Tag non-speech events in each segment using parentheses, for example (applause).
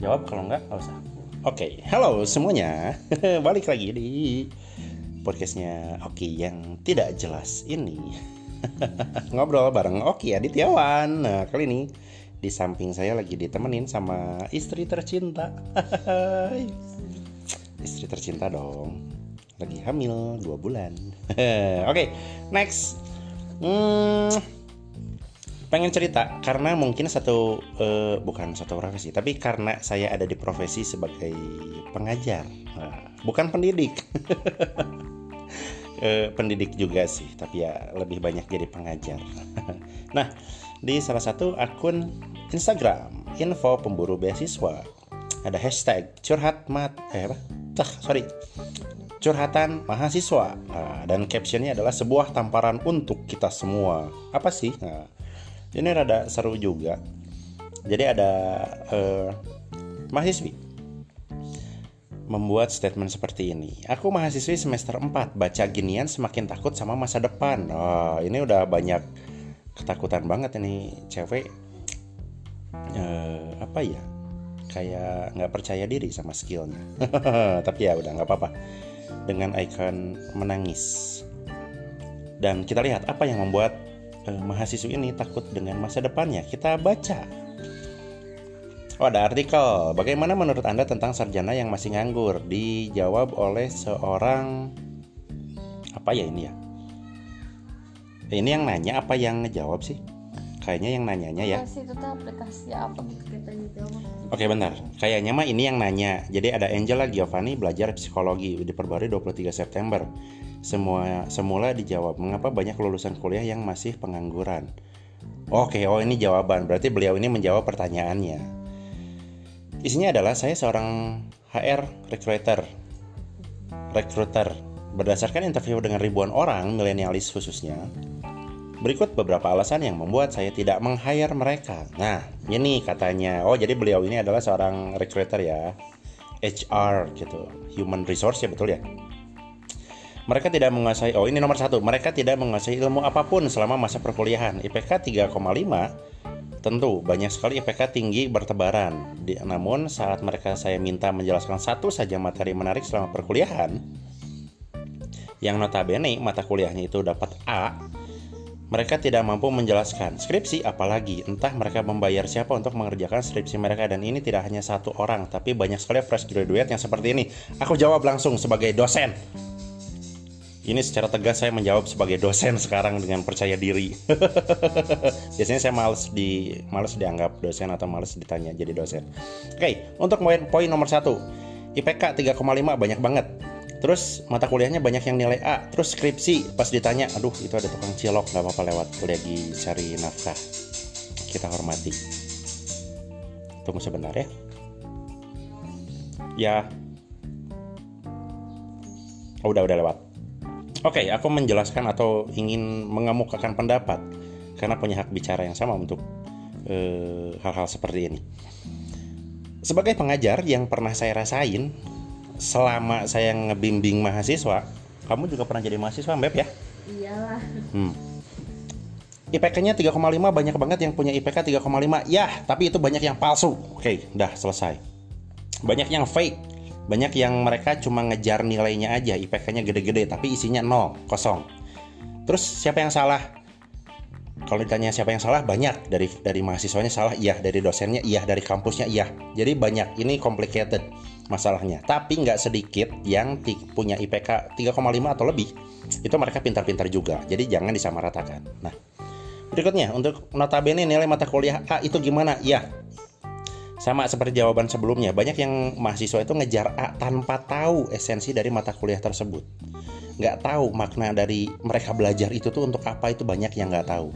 jawab kalau enggak nggak usah. Oke halo semuanya. (laughs) Balik lagi di podcastnya Oki yang tidak jelas ini. (laughs) Ngobrol bareng Oki Adityawan. Nah kali ini di samping saya lagi ditemenin sama istri tercinta. (laughs) Istri tercinta dong. Lagi hamil dua bulan. Oke next. Hmm, pengen cerita karena mungkin satu uh, bukan satu profesi tapi karena saya ada di profesi sebagai pengajar. Nah, bukan pendidik. Uh, (laughs) pendidik juga sih tapi ya lebih banyak jadi pengajar. (laughs) Nah di salah satu akun Instagram info pemburu beasiswa ada hashtag curhat mat eh apa? Tah, sorry. Curhatan mahasiswa. Nah, dan captionnya adalah sebuah tamparan untuk kita semua. Apa sih? Nah, ini rada seru juga. Jadi ada uh, mahasiswi membuat statement seperti ini. Aku mahasiswi semester 4 baca ginian semakin takut sama masa depan. Oh, ini udah banyak ketakutan banget ini cewek uh, apa ya kayak nggak percaya diri sama skillnya. (laughs) Tapi ya udah nggak apa-apa. Dengan icon menangis. Dan kita lihat apa yang membuat eh, mahasiswa ini takut dengan masa depannya. Kita baca. Oh, ada artikel. Bagaimana menurut Anda tentang sarjana yang masih nganggur? Dijawab oleh seorang apa ya ini ya? Ini yang nanya apa yang ngejawab sih? Kayaknya yang nanyanya ya. Aplikasi apa? Oke bentar, kayaknya mah ini yang nanya. Jadi ada Angela Giovanni belajar psikologi diperbarui 23 September. Semua semula dijawab, mengapa banyak lulusan kuliah yang masih pengangguran? Oke, oh ini jawaban. Berarti beliau ini menjawab pertanyaannya. Isinya adalah saya seorang HR recruiter. Recruiter. Berdasarkan interview dengan ribuan orang, milenialis khususnya, Berikut beberapa alasan yang membuat saya tidak meng-hire mereka. Nah, ini katanya. Oh, jadi beliau ini adalah seorang recruiter ya. HR gitu. Human resource ya betul ya. Mereka tidak menguasai, oh ini nomor satu, mereka tidak menguasai ilmu apa pun selama masa perkuliahan. IPK 3,5 tentu banyak sekali IPK tinggi bertebaran. Di, namun saat mereka saya minta menjelaskan satu saja materi menarik selama perkuliahan, yang notabene mata kuliahnya itu dapat A, mereka tidak mampu menjelaskan skripsi apalagi entah mereka membayar siapa untuk mengerjakan skripsi mereka dan ini tidak hanya satu orang tapi banyak sekali fresh graduate yang seperti ini. Aku jawab langsung sebagai dosen. Ini secara tegas saya menjawab sebagai dosen sekarang dengan percaya diri. (laughs) Biasanya saya males di males dianggap dosen atau males ditanya jadi dosen. Oke, untuk poin poin nomor satu, IPK 3,5 banyak banget Terus mata kuliahnya banyak yang nilai A. Terus skripsi pas ditanya, aduh itu ada tukang cilok nggak apa-apa lewat kuliah di cari nafkah. Kita hormati. Tunggu sebentar ya. Ya. Oh, udah udah lewat. Oke, aku menjelaskan atau ingin mengemukakan pendapat karena punya hak bicara yang sama untuk eh, hal-hal uh, seperti ini. Sebagai pengajar yang pernah saya rasain, selama saya ngebimbing mahasiswa, kamu juga pernah jadi mahasiswa, Mbak ya? Iyalah. Hmm. IPK-nya 3,5 banyak banget yang punya IPK 3,5. Ya, tapi itu banyak yang palsu. Oke, udah selesai. Banyak yang fake. Banyak yang mereka cuma ngejar nilainya aja, IPK-nya gede-gede tapi isinya nol, kosong. Terus siapa yang salah? Kalau ditanya siapa yang salah, banyak dari dari mahasiswanya salah, iya, dari dosennya iya, dari kampusnya iya. Jadi banyak, ini complicated masalahnya. Tapi nggak sedikit yang punya IPK 3,5 atau lebih, itu mereka pintar-pintar juga. Jadi jangan disamaratakan. Nah, berikutnya untuk notabene nilai mata kuliah A itu gimana? Ya, sama seperti jawaban sebelumnya, banyak yang mahasiswa itu ngejar A tanpa tahu esensi dari mata kuliah tersebut. Nggak tahu makna dari mereka belajar itu tuh untuk apa itu banyak yang nggak tahu.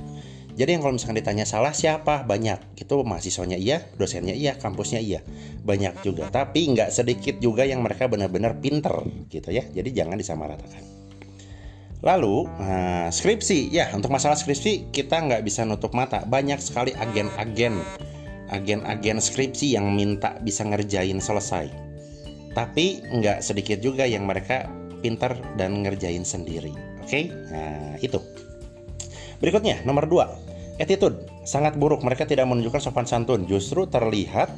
Jadi yang kalau misalkan ditanya salah siapa banyak itu mahasiswanya iya, dosennya iya, kampusnya iya banyak juga. Tapi nggak sedikit juga yang mereka benar-benar pinter gitu ya. Jadi jangan disamaratakan. Lalu nah, skripsi ya untuk masalah skripsi kita nggak bisa nutup mata banyak sekali agen-agen agen-agen skripsi yang minta bisa ngerjain selesai. Tapi nggak sedikit juga yang mereka pinter dan ngerjain sendiri. Oke, okay? nah itu. Berikutnya, nomor 2. Attitude sangat buruk. Mereka tidak menunjukkan sopan santun. Justru terlihat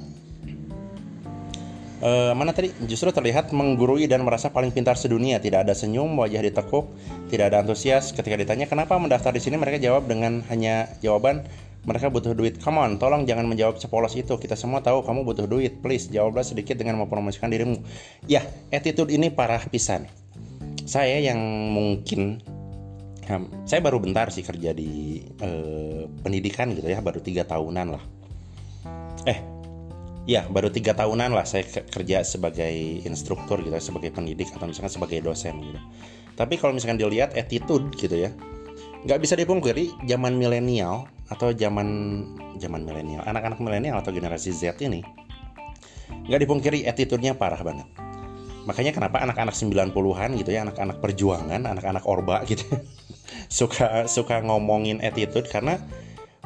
Eh, mana tadi justru terlihat menggurui dan merasa paling pintar sedunia. Tidak ada senyum, wajah ditekuk, tidak ada antusias. Ketika ditanya kenapa mendaftar di sini, mereka jawab dengan hanya jawaban mereka butuh duit. Come on, tolong jangan menjawab sepolos itu. Kita semua tahu kamu butuh duit. Please, jawablah sedikit dengan mempromosikan dirimu. Ya, attitude ini parah pisan. Saya yang mungkin hmm, saya baru bentar sih kerja di eh, pendidikan gitu ya, baru tiga tahunan lah. Eh, ya baru tiga tahunan lah saya ke- kerja sebagai instruktur gitu, ya, sebagai pendidik atau misalkan sebagai dosen gitu. Tapi kalau misalkan dilihat attitude gitu ya, nggak bisa dipungkiri zaman milenial atau zaman zaman milenial anak-anak milenial atau generasi Z ini nggak dipungkiri attitude-nya parah banget. Makanya kenapa anak-anak 90-an gitu ya anak-anak perjuangan anak-anak orba gitu (laughs) suka suka ngomongin attitude karena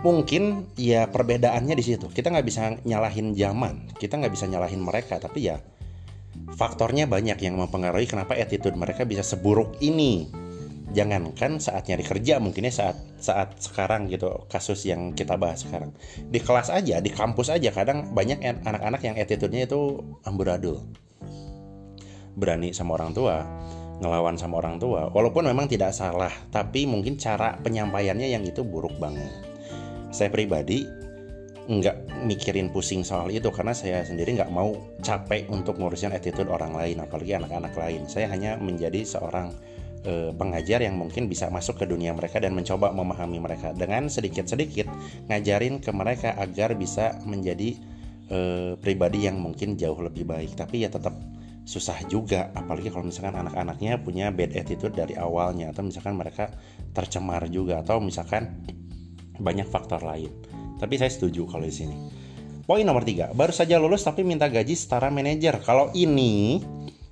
mungkin ya perbedaannya di situ. Kita nggak bisa nyalahin zaman kita nggak bisa nyalahin mereka tapi ya faktornya banyak yang mempengaruhi kenapa attitude mereka bisa seburuk ini jangankan saat nyari kerja mungkinnya saat saat sekarang gitu kasus yang kita bahas sekarang. Di kelas aja di kampus aja kadang banyak anak-anak yang attitude-nya itu amburadul. Berani sama orang tua ngelawan sama orang tua walaupun memang tidak salah tapi mungkin cara penyampaiannya yang itu buruk banget. Saya pribadi nggak mikirin pusing soal itu karena saya sendiri nggak mau capek untuk ngurusin attitude orang lain apalagi anak-anak lain. Saya hanya menjadi seorang eh, pengajar yang mungkin bisa masuk ke dunia mereka dan mencoba memahami mereka. Dengan sedikit-sedikit ngajarin ke mereka agar bisa menjadi eh, pribadi yang mungkin jauh lebih baik. Tapi ya tetap susah juga apalagi kalau misalkan anak-anaknya punya bad attitude dari awalnya atau misalkan mereka tercemar juga atau misalkan banyak faktor lain. Tapi saya setuju kalau di sini. Poin nomor tiga baru saja lulus tapi minta gaji setara manajer. Kalau ini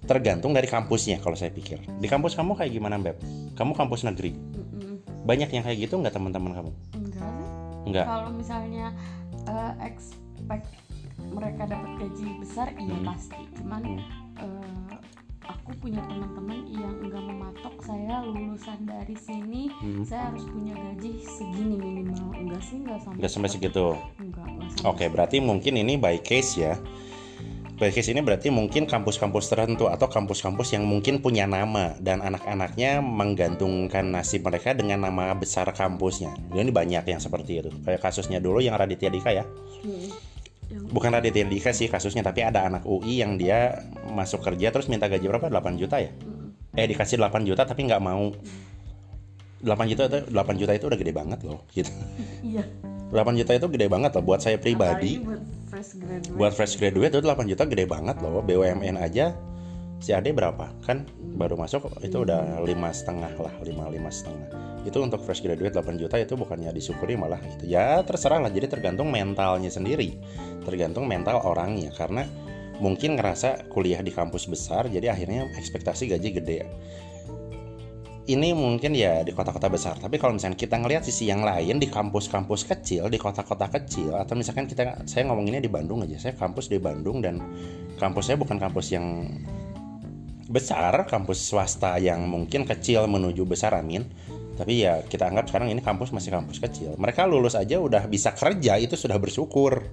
tergantung dari kampusnya kalau saya pikir. Di kampus kamu kayak gimana beb kamu kampus negeri? Banyak yang kayak gitu nggak teman-teman kamu? Enggak. Sih nggak kalau misalnya eh, expect mereka dapat gaji besar iya Hmm. pasti. Cuman Hmm. eh, aku punya teman-teman yang enggak mematok saya lulusan dari sini Hmm. saya harus punya gaji segini minimal. Enggak sih enggak sampai nggak sampai segitu. enggak, enggak sampai Oke, berarti mungkin ini by case ya. Case ini berarti mungkin kampus-kampus tertentu atau kampus-kampus yang mungkin punya nama dan anak-anaknya menggantungkan nasib mereka dengan nama besar kampusnya. Ini banyak yang seperti itu. Kayak kasusnya dulu yang Raditya Dika ya. Hmm. Bukan Raditya Dika sih kasusnya, tapi ada anak UI yang dia masuk kerja terus minta gaji berapa? 8 juta ya? Mm-mm. Eh dikasih 8 juta tapi nggak mau. 8 juta itu 8 juta itu udah gede banget loh gitu. iya 8 juta itu gede banget loh buat saya pribadi. Apalagi buat fresh graduate. Buat fresh graduate itu 8 juta gede banget loh. BUMN aja. Si Ade berapa? Kan baru masuk itu udah lima setengah lah lima lima setengah. Itu untuk fresh graduate 8 juta itu bukannya disyukuri malah gitu ya terserah lah. Jadi tergantung mentalnya sendiri. Tergantung mental orangnya. Karena mungkin ngerasa kuliah di kampus besar jadi akhirnya ekspektasi gaji gede ini mungkin ya di kota-kota besar. Tapi kalau misalnya kita ngelihat sisi yang lain di kampus-kampus kecil di kota-kota kecil atau misalkan kita saya ngomonginnya di Bandung aja saya kampus di Bandung dan kampusnya bukan kampus yang besar kampus swasta yang mungkin kecil menuju besar amin. Tapi ya kita anggap sekarang ini kampus masih kampus kecil. Mereka lulus aja udah bisa kerja itu sudah bersyukur.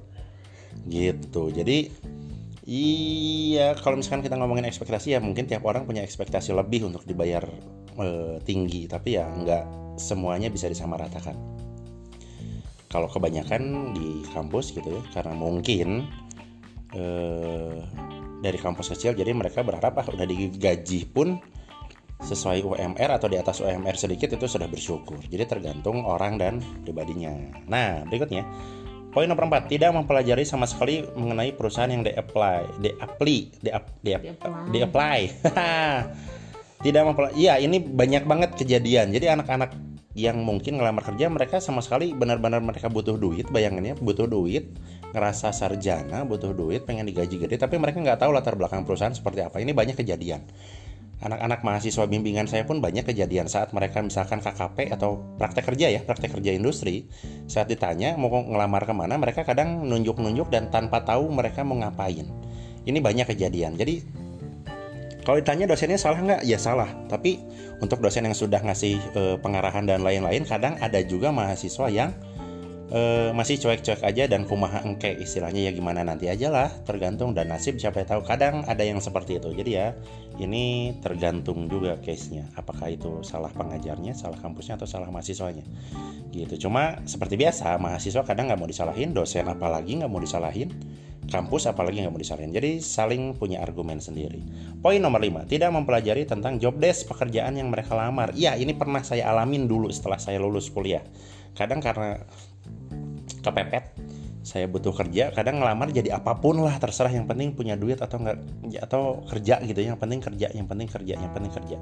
Gitu. Jadi Iya, kalau misalkan kita ngomongin ekspektasi ya mungkin tiap orang punya ekspektasi lebih untuk dibayar eh, tinggi, tapi ya nggak semuanya bisa disamaratakan. Kalau kebanyakan di kampus gitu ya, karena mungkin eh, dari kampus kecil, jadi mereka berharap ah udah digaji pun sesuai UMR atau di atas UMR sedikit itu sudah bersyukur. Jadi tergantung orang dan pribadinya. Nah berikutnya Poin nomor 4, tidak mempelajari sama sekali mengenai perusahaan yang di-apply, di-apply, di-ap- di-ap- Di-apply. di-apply. (laughs) tidak mempelajari. Iya, ini banyak banget kejadian. Jadi anak-anak yang mungkin ngelamar kerja mereka sama sekali benar-benar mereka butuh duit, bayangannya butuh duit, ngerasa sarjana, butuh duit, pengen digaji gede, tapi mereka nggak tahu latar belakang perusahaan seperti apa. Ini banyak kejadian anak-anak mahasiswa bimbingan saya pun banyak kejadian saat mereka misalkan KKP atau praktek kerja ya praktek kerja industri saat ditanya mau ngelamar ke mana mereka kadang nunjuk-nunjuk dan tanpa tahu mereka mau ngapain ini banyak kejadian jadi kalau ditanya dosennya salah nggak? Ya salah. Tapi untuk dosen yang sudah ngasih eh, pengarahan dan lain-lain kadang ada juga mahasiswa yang eh, masih cuek-cuek aja dan kumaha engke istilahnya ya gimana nanti aja lah. Tergantung dan nasib siapa yang tahu. Kadang ada yang seperti itu. Jadi ya ini tergantung juga case-nya. Apakah itu salah pengajarnya salah kampusnya atau salah mahasiswanya. Gitu. Cuma seperti biasa mahasiswa kadang nggak mau disalahin dosen apalagi nggak mau disalahin kampus apalagi nggak mau disalahin jadi saling punya argumen sendiri. Poin nomor 5 tidak mempelajari tentang job desk pekerjaan yang mereka lamar. Ya ini pernah saya alamin dulu setelah saya lulus kuliah. Kadang karena kepepet saya butuh kerja kadang ngelamar jadi apa pun lah terserah yang penting punya duit atau enggak atau kerja gitu. Yang penting kerja yang penting kerja yang penting kerja.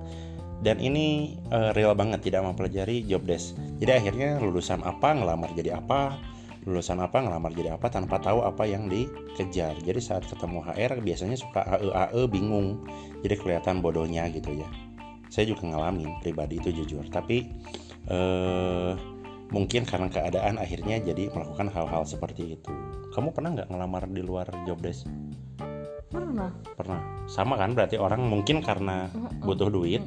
Dan ini uh, real banget tidak mempelajari job desk. Jadi akhirnya lulusan apa ngelamar jadi apa lulusan apa ngelamar jadi apa tanpa tahu apa yang dikejar. Jadi saat ketemu HR biasanya suka AE AE bingung. Jadi kelihatan bodohnya gitu ya. Saya juga ngalamin pribadi itu jujur. Tapi eh, mungkin karena keadaan akhirnya jadi melakukan hal-hal seperti itu. Kamu pernah nggak ngelamar di luar job desk? Pernah. Pernah. Sama kan? Berarti orang mungkin karena butuh duit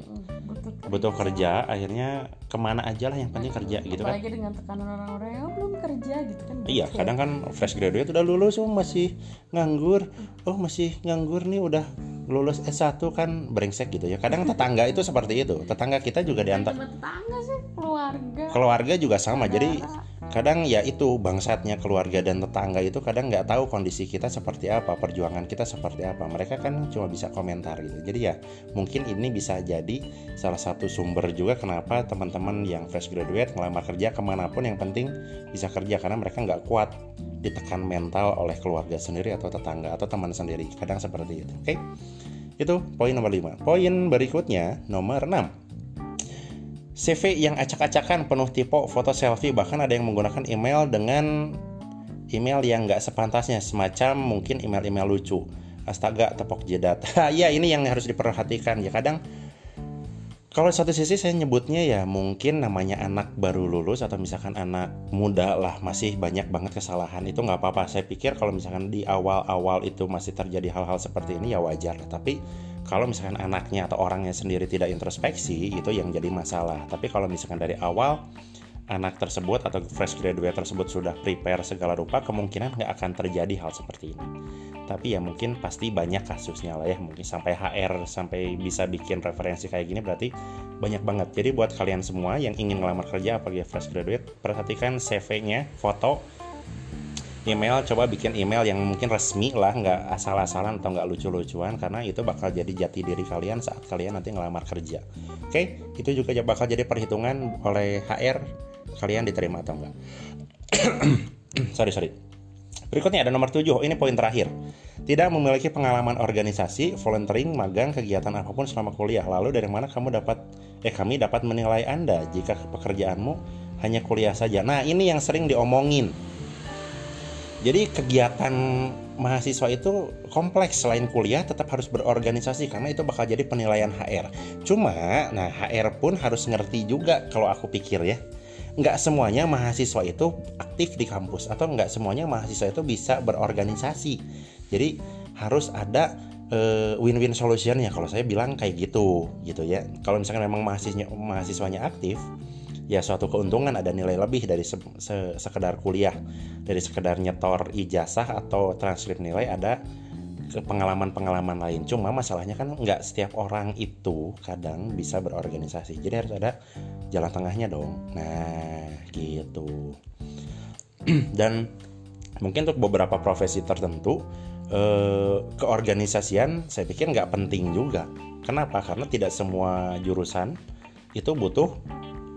butuh kerja akhirnya ke mana aja lah yang penting kerja gitu kan. apalagi dengan tekanan orang-orang yang belum kerja gitu kan. Iya kadang kan fresh graduate udah lulus oh masih nganggur. Oh masih nganggur nih udah lulus S1 kan brengsek gitu ya. Kadang tetangga itu seperti itu. Tetangga kita juga diantar tetangga sih keluarga. Keluarga juga sama jadi kadang ya itu bangsatnya keluarga dan tetangga itu kadang nggak tahu kondisi kita seperti apa perjuangan kita seperti apa. Mereka kan cuma bisa komentar gitu. Jadi ya mungkin ini bisa jadi salah satu sumber juga kenapa teman-teman yang fresh graduate ngelamar kerja ke mana pun yang penting bisa kerja. Karena mereka nggak kuat ditekan mental oleh keluarga sendiri atau tetangga atau teman sendiri. Kadang seperti itu oke? Okay? itu poin nomor 5 poin berikutnya nomor 6 CV yang acak-acakan penuh tipe foto selfie bahkan ada yang menggunakan email dengan email yang nggak sepantasnya. Semacam mungkin email-email lucu. Astaga tepok jedat (laughs) ya ini yang harus diperhatikan. Ya kadang kalau satu sisi saya nyebutnya ya mungkin namanya anak baru lulus atau misalkan anak muda lah masih banyak banget kesalahan. Itu nggak apa-apa. Saya pikir kalau misalkan di awal-awal itu masih terjadi hal-hal seperti ini ya wajar. Tapi kalau misalkan anaknya atau orangnya sendiri tidak introspeksi itu yang jadi masalah. Tapi kalau misalkan dari awal anak tersebut atau fresh graduate tersebut sudah prepare segala rupa kemungkinan nggak akan terjadi hal seperti ini. Tapi ya mungkin pasti banyak kasusnya lah ya. Mungkin sampai HR sampai bisa bikin referensi kayak gini berarti banyak banget. Jadi buat kalian semua yang ingin ngelamar kerja apalagi fresh graduate perhatikan CV-nya foto email coba bikin email yang mungkin resmi lah nggak asal-asalan atau nggak lucu-lucuan karena itu bakal jadi jati diri kalian saat kalian nanti ngelamar kerja oke itu juga bakal jadi perhitungan oleh HR kalian diterima atau enggak (clears throat) sorry sorry berikutnya ada nomor 7 ini poin terakhir tidak memiliki pengalaman organisasi, volunteering, magang, kegiatan apa pun selama kuliah. Lalu dari mana kamu dapat eh kami dapat menilai Anda jika pekerjaanmu hanya kuliah saja. Nah, ini yang sering diomongin. Jadi kegiatan mahasiswa itu kompleks selain kuliah tetap harus berorganisasi karena itu bakal jadi penilaian HR. Cuma, nah HR pun harus ngerti juga kalau aku pikir ya nggak semuanya mahasiswa itu aktif di kampus atau nggak semuanya mahasiswa itu bisa berorganisasi. Jadi harus ada uh, win-win solution ya kalau saya bilang kayak gitu gitu ya. Kalau misalkan memang mahasiswanya mahasiswanya aktif, ya suatu keuntungan ada nilai lebih dari se se sekedar kuliah, dari sekedar nyetor ijazah atau transkrip nilai ada pengalaman-pengalaman lain. Cuma masalahnya kan nggak setiap orang itu kadang bisa berorganisasi. Jadi harus ada jalan tengahnya dong. Nah, gitu. (clears throat) Dan mungkin untuk beberapa profesi tertentu eh, keorganisasian saya pikir nggak penting juga. Kenapa? Karena tidak semua jurusan itu butuh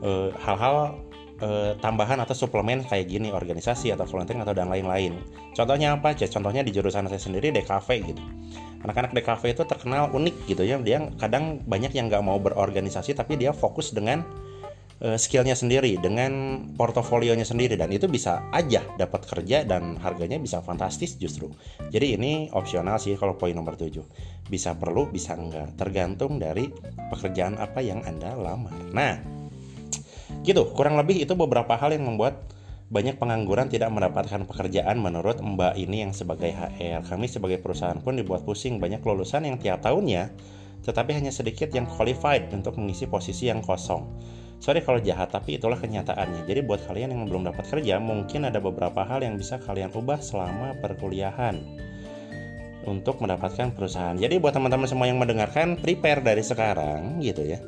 eh, hal-hal eh, tambahan atau suplemen kayak gini organisasi atau volunteering atau dan lain-lain. Contohnya apa aja? Contohnya di jurusan saya sendiri DKV gitu. Anak-anak DKV itu terkenal unik gitu ya. Dia kadang banyak yang nggak mau berorganisasi tapi dia fokus dengan uh, skillnya sendiri, dengan portofolionya sendiri dan itu bisa aja dapat kerja dan harganya bisa fantastis justru. Jadi ini opsional sih kalau poin nomor 7. Bisa perlu, bisa enggak, tergantung dari pekerjaan apa yang Anda lamar. Nah, Gitu, kurang lebih itu beberapa hal yang membuat banyak pengangguran tidak mendapatkan pekerjaan menurut Mbak ini yang sebagai HR. Kami sebagai perusahaan pun dibuat pusing banyak lulusan yang tiap tahunnya tetapi hanya sedikit yang qualified untuk mengisi posisi yang kosong. Sorry kalau jahat, tapi itulah kenyataannya. Jadi buat kalian yang belum dapat kerja, mungkin ada beberapa hal yang bisa kalian ubah selama perkuliahan untuk mendapatkan perusahaan. Jadi buat teman-teman semua yang mendengarkan, prepare dari sekarang gitu ya.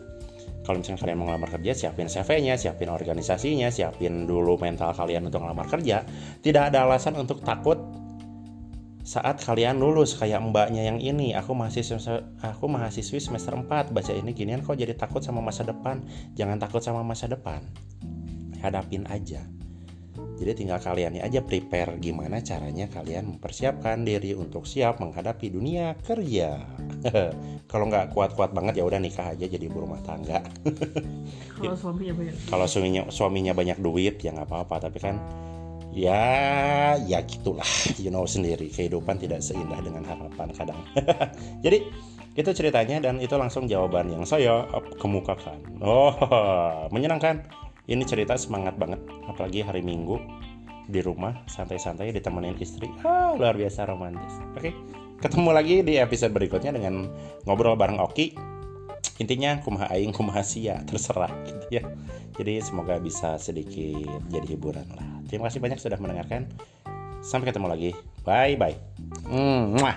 Kalau misalnya kalian mau ngelamar kerja, siapin CV-nya, siapin organisasinya, siapin dulu mental kalian untuk ngelamar kerja. Tidak ada alasan untuk takut saat kalian lulus kayak mbaknya yang ini. Aku mahasiswa aku mahasiswi semester 4 baca ini ginian kok jadi takut sama masa depan. Jangan takut sama masa depan. Hadapin aja. Jadi tinggal kalian aja prepare gimana caranya kalian mempersiapkan diri untuk siap menghadapi dunia kerja (laughs) kalau nggak kuat-kuat banget ya udah nikah aja jadi ibu rumah tangga. (laughs) Kalau suaminya banyak kalau suaminya suaminya banyak duit ya nggak apa-apa. Tapi kan ya ya gitulah. You know sendiri kehidupan tidak seindah dengan harapan kadang. (laughs) Jadi itu ceritanya dan itu langsung jawaban yang saya kemukakan. Oh menyenangkan. Ini cerita semangat banget apalagi hari minggu di rumah santai-santai ditemenin istri. Ah, luar biasa romantis. Oke ketemu lagi di episode berikutnya dengan ngobrol bareng Oki intinya kumaha aing kumaha sia terserah gitu ya jadi semoga bisa sedikit jadi hiburan lah Terima kasih banyak sudah mendengarkan. Sampai ketemu lagi. Bye bye. Mwah.